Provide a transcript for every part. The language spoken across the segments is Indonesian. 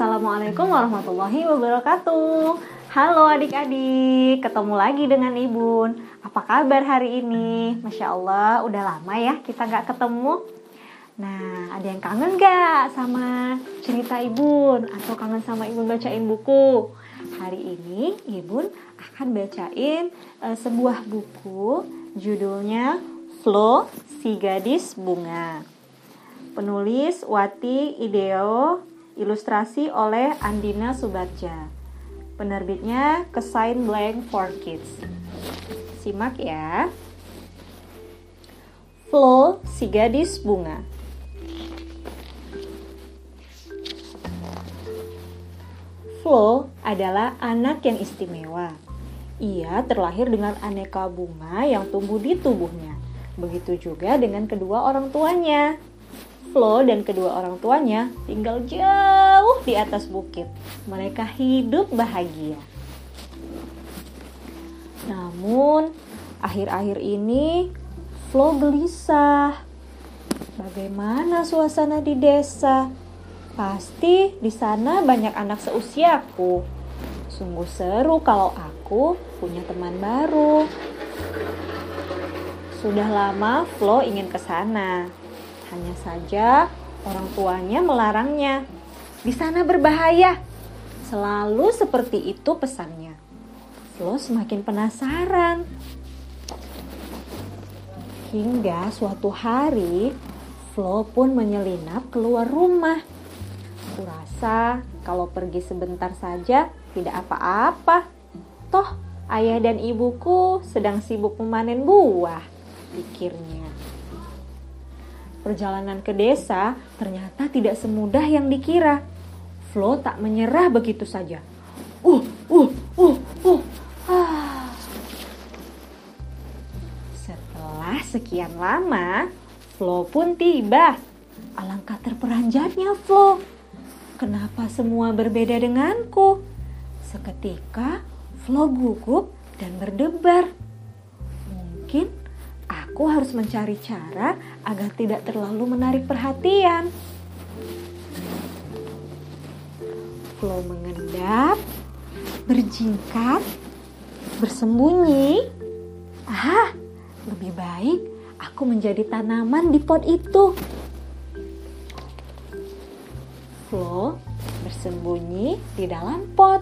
Assalamualaikum warahmatullahi wabarakatuh. Halo adik-adik, ketemu lagi dengan Ibun. Apa kabar hari ini? Masya Allah, udah lama ya kita nggak ketemu. Nah, ada yang kangen gak sama cerita Ibun? Atau kangen sama Ibun bacain buku? Hari ini Ibun akan bacain uh, sebuah buku judulnya Flo, si gadis bunga. Penulis Wati Ideo, ilustrasi oleh Andina Subatja. Penerbitnya Kesain Blank for Kids. Simak ya. Flo, si gadis bunga. Flo adalah anak yang istimewa. Ia terlahir dengan aneka bunga yang tumbuh di tubuhnya. Begitu juga dengan kedua orang tuanya. Flo dan kedua orang tuanya tinggal jauh di atas bukit. Mereka hidup bahagia. Namun, akhir-akhir ini Flo gelisah. Bagaimana suasana di desa? Pasti di sana banyak anak seusiaku. Sungguh seru kalau aku punya teman baru. Sudah lama Flo ingin ke sana. Hanya saja orang tuanya melarangnya. Di sana berbahaya. Selalu seperti itu pesannya. Flo semakin penasaran. Hingga suatu hari, Flo pun menyelinap keluar rumah. Kurasa kalau pergi sebentar saja tidak apa-apa. Toh ayah dan ibuku sedang sibuk memanen buah pikirnya. Perjalanan ke desa ternyata tidak semudah yang dikira. Flo tak menyerah begitu saja. Uh, uh, uh, uh. Ah. Setelah sekian lama, Flo pun tiba. Alangkah terperanjatnya Flo. Kenapa semua berbeda denganku? Seketika Flo gugup dan berdebar. Aku harus mencari cara agar tidak terlalu menarik perhatian. Flo mengendap, berjingkat, bersembunyi. Ah, lebih baik aku menjadi tanaman di pot itu. Flo bersembunyi di dalam pot.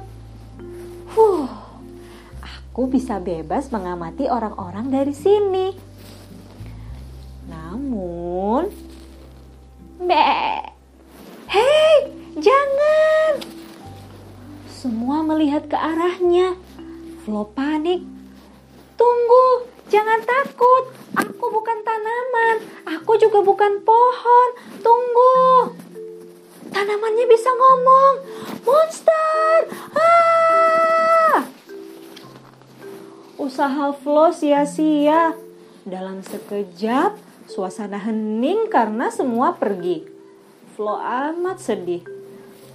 Huh, aku bisa bebas mengamati orang-orang dari sini. Namun, Be, hei, jangan! Semua melihat ke arahnya. Flo panik. Tunggu, jangan takut. Aku bukan tanaman. Aku juga bukan pohon. Tunggu. Tanamannya bisa ngomong. Monster! Ah! Usaha Flo sia-sia. Dalam sekejap, Suasana hening karena semua pergi. Flo amat sedih.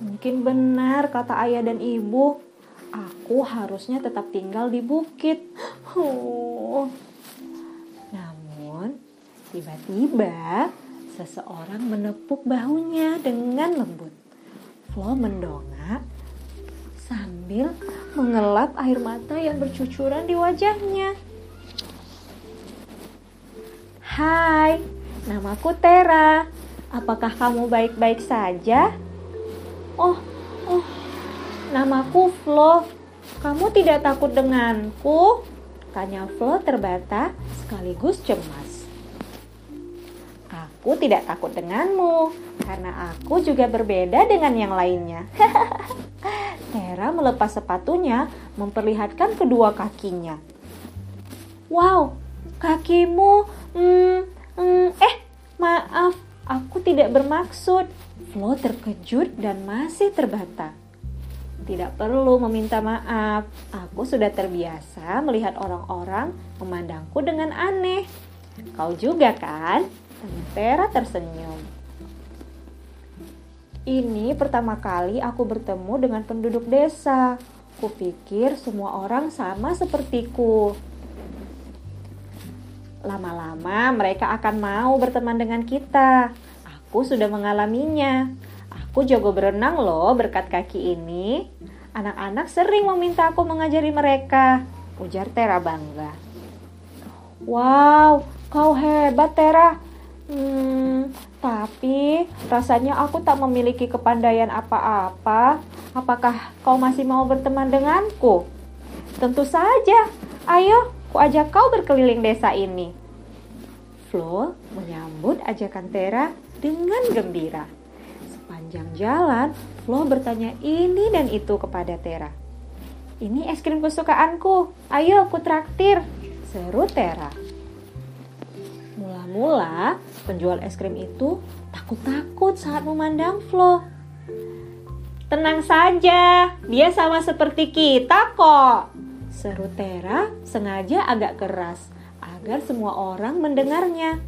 Mungkin benar kata ayah dan ibu. Aku harusnya tetap tinggal di bukit. Oh. Namun, tiba-tiba seseorang menepuk bahunya dengan lembut. Flo mendongak sambil mengelap air mata yang bercucuran di wajahnya. Hai, namaku Tera. Apakah kamu baik-baik saja? Oh, oh, namaku Flo. Kamu tidak takut denganku? Tanya Flo terbata sekaligus cemas. Aku tidak takut denganmu, karena aku juga berbeda dengan yang lainnya. Tera melepas sepatunya, memperlihatkan kedua kakinya. Wow, kakimu Hmm, hmm, eh, maaf, aku tidak bermaksud. Flo terkejut dan masih terbata. Tidak perlu meminta maaf. Aku sudah terbiasa melihat orang-orang memandangku dengan aneh. Kau juga kan? Vera tersenyum. Ini pertama kali aku bertemu dengan penduduk desa. Kupikir semua orang sama sepertiku. Lama-lama mereka akan mau berteman dengan kita. Aku sudah mengalaminya. Aku jago berenang loh berkat kaki ini. Anak-anak sering meminta aku mengajari mereka. Ujar Tera bangga. Wow, kau hebat Tera. Hmm, tapi rasanya aku tak memiliki kepandaian apa-apa. Apakah kau masih mau berteman denganku? Tentu saja. Ayo, ajak kau berkeliling desa ini. Flo menyambut ajakan Tera dengan gembira. Sepanjang jalan, Flo bertanya ini dan itu kepada Tera. Ini es krim kesukaanku, ayo aku traktir, seru Tera. Mula-mula, penjual es krim itu takut-takut saat memandang Flo. Tenang saja, dia sama seperti kita kok. Seru Tera sengaja agak keras agar semua orang mendengarnya.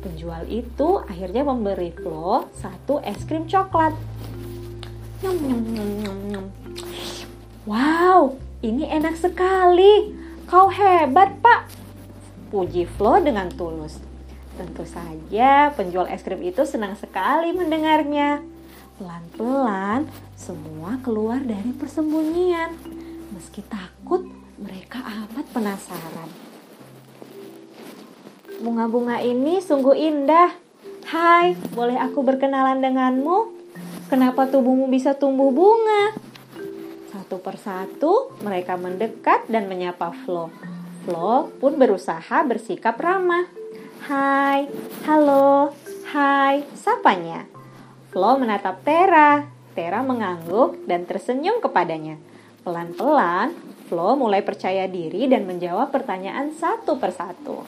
Penjual itu akhirnya memberi Flo satu es krim coklat. Nyum, nyum, nyum, nyum, nyum. Wow, ini enak sekali. Kau hebat, Pak. Puji Flo dengan tulus. Tentu saja penjual es krim itu senang sekali mendengarnya. Pelan-pelan semua keluar dari persembunyian. Meski takut, mereka amat penasaran. Bunga-bunga ini sungguh indah. Hai, boleh aku berkenalan denganmu? Kenapa tubuhmu bisa tumbuh bunga? Satu persatu mereka mendekat dan menyapa Flo. Flo pun berusaha bersikap ramah. Hai, halo, hai, sapanya. Flo menatap Tera. Tera mengangguk dan tersenyum kepadanya. Pelan-pelan, Flo mulai percaya diri dan menjawab pertanyaan satu persatu.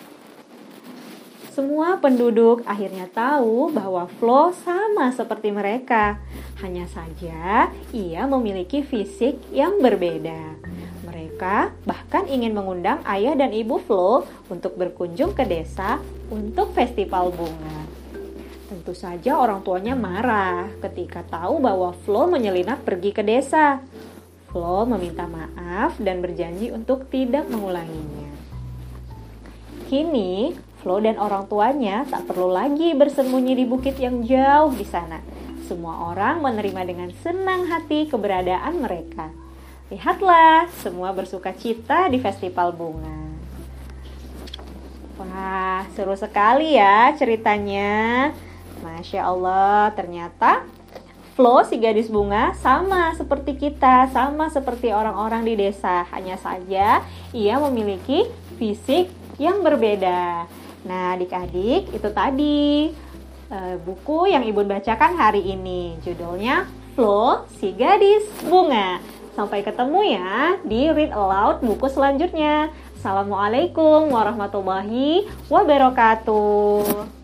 Semua penduduk akhirnya tahu bahwa Flo sama seperti mereka. Hanya saja ia memiliki fisik yang berbeda. Mereka bahkan ingin mengundang ayah dan ibu Flo untuk berkunjung ke desa untuk festival bunga. Tentu saja orang tuanya marah ketika tahu bahwa Flo menyelinap pergi ke desa. Flo meminta maaf dan berjanji untuk tidak mengulanginya. Kini, Flo dan orang tuanya tak perlu lagi bersembunyi di bukit yang jauh di sana. Semua orang menerima dengan senang hati keberadaan mereka. Lihatlah, semua bersuka cita di festival bunga. Wah, seru sekali ya ceritanya. Masya Allah, ternyata Flo si gadis bunga sama seperti kita, sama seperti orang-orang di desa. Hanya saja ia memiliki fisik yang berbeda. Nah, adik-adik, itu tadi uh, buku yang Ibu bacakan hari ini. Judulnya Flo, si gadis bunga. Sampai ketemu ya di Read Aloud buku selanjutnya. Assalamualaikum warahmatullahi wabarakatuh.